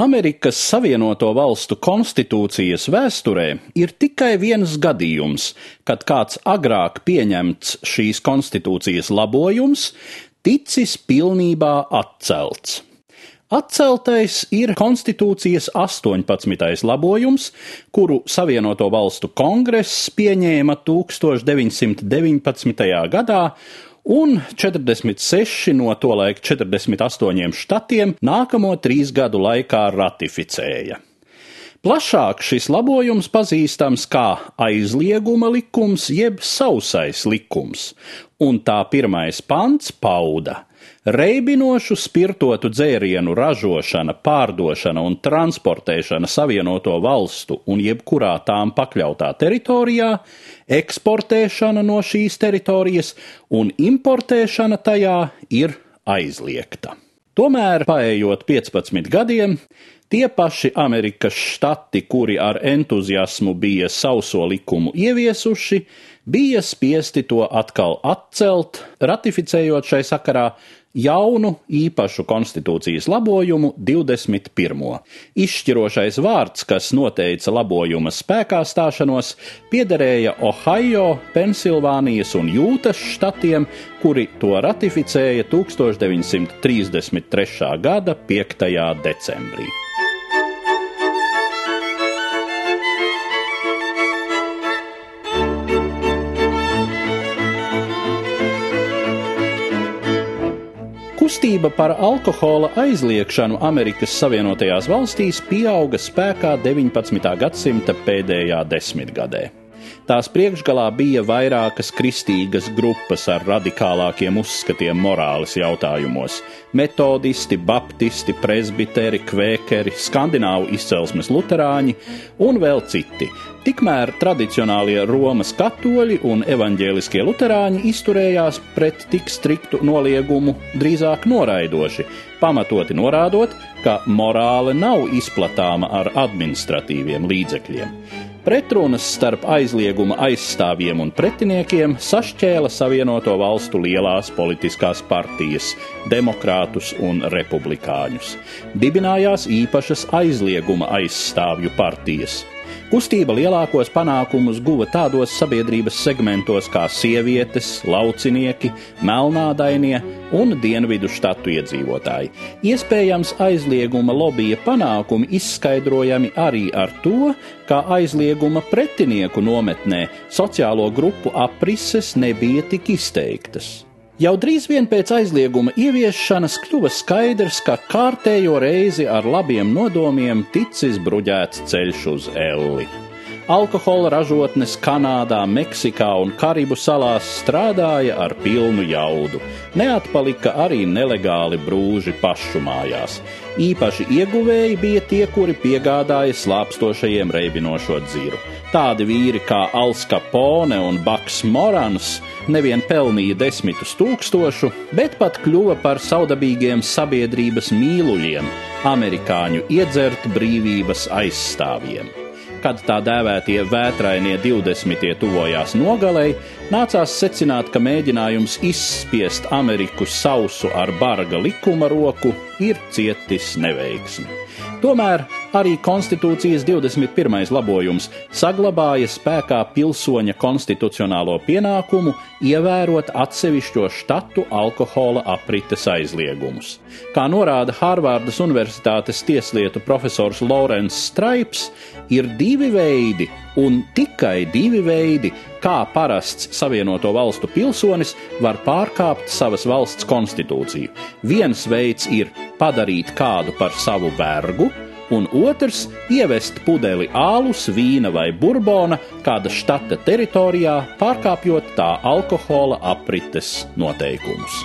Amerikas Savienoto Valstu konstitūcijas vēsturē ir tikai viens gadījums, kad kāds agrāk pieņemts šīs konstitūcijas labojums ticis pilnībā atcelts. Atceltais ir konstitūcijas 18. labojums, kuru Savienoto Valstu kongress pieņēma 1919. gadā un 46 no tolaik 48 štatiem nākamo trīs gadu laikā ratificēja. Plašāk šis labojums pazīstams kā aizlieguma likums jeb sausais likums, un tā pirmais pants pauda Reibinošu spirtotu dzērienu ražošana, pārdošana un transportēšana Savienoto valstu un jebkurā tām pakļautā teritorijā, eksportēšana no šīs teritorijas un importēšana tajā ir aizliegta. Tomēr, paējot 15 gadiem, tie paši Amerikas štati, kuri ar entuziasmu bija sauso likumu ieviesuši, bija spiesti to atkal atcelt, ratificējot šai sakarā jaunu īpašu konstitūcijas labojumu 21. Izšķirošais vārds, kas noteica labojuma spēkā stāšanos, piederēja Ohio, Pensilvānijas un Jūtas štatiem, kuri to ratificēja 1933. gada 5. decembrī. Kustība par alkohola aizliekšanu Amerikas Savienotajās valstīs pieauga spēkā 19. gadsimta pēdējā desmitgadē. Tās priekšgalā bija vairākas kristīgas grupas ar radikālākiem uzskatiem morāles jautājumos - metodisti, baptisti, presbiteri, kvēkeri, skandināvu izcelsmes luterāņi un vēl citi. Tikmēr tradicionālie Romas katoļi un evaņģēliskie luterāņi izturējās pret tik striktu noliegumu drīzāk noraidoši, pamatoti norādot, ka morāle nav izplatāma ar administratīviem līdzekļiem. Pretrunas starp aizlieguma aizstāvjiem un pretiniekiem sašķēla Savienoto valstu lielās politiskās partijas - demokrātus un republikāņus. Dibinājās īpašas aizlieguma aizstāvju partijas Kustība lielākos panākumus guva tādos sabiedrības segmentos kā sievietes, laucinieki, melnādainie un dienvidu štatu iedzīvotāji. Iespējams, aizlieguma lobija panākumi izskaidrojami arī ar to, ka aizlieguma pretinieku nometnē sociālo grupu aprises nebija tik izteiktas. Jau drīz vien pēc aizlieguma ieviešanas kļuva skaidrs, ka kārtējo reizi ar labiem nodomiem ticis bruģēts ceļš uz Elli. Alkohola ražotnes Kanādā, Meksikā un Karibu salās strādāja ar pilnu jaudu. Neatpalika arī nelegāli brūži pašu mājās. Īpaši ieguvēji bija tie, kuri piegādāja slāpstošajiem reibinošo dziru. Tādi vīri kā Alska Pone un Baks Morans nevien pelnīja desmitus tūkstošu, bet pat kļuva par saudabīgiem sabiedrības mīluļiem, amerikāņu iedzert brīvības aizstāvjiem. Kad tā dēvētie vētrainie 20. tuvojās nogalei, nācās secināt, ka mēģinājums izspiest Ameriku sausu ar barga likuma roku ir cietis neveiksmi. Tomēr arī konstitūcijas 21. labojums saglabāja spēkā pilsoņa konstitucionālo pienākumu ievērot atsevišķo štatu alkohola aprites aizliegumus. Kā norāda Hārvārdas Universitātes tieslietu profesors Lorenz Straips, ir divi veidi, un tikai divi veidi, kā parasts Savienoto valstu pilsonis var pārkāpt savas valsts konstitūciju. Viens veids ir padarīt kādu par savu vergu, un otrs - ievest pudeli ālus, vīna vai burbona kāda štata teritorijā, pārkāpjot tā alkohola aprites noteikumus.